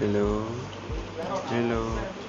Hello. Hello.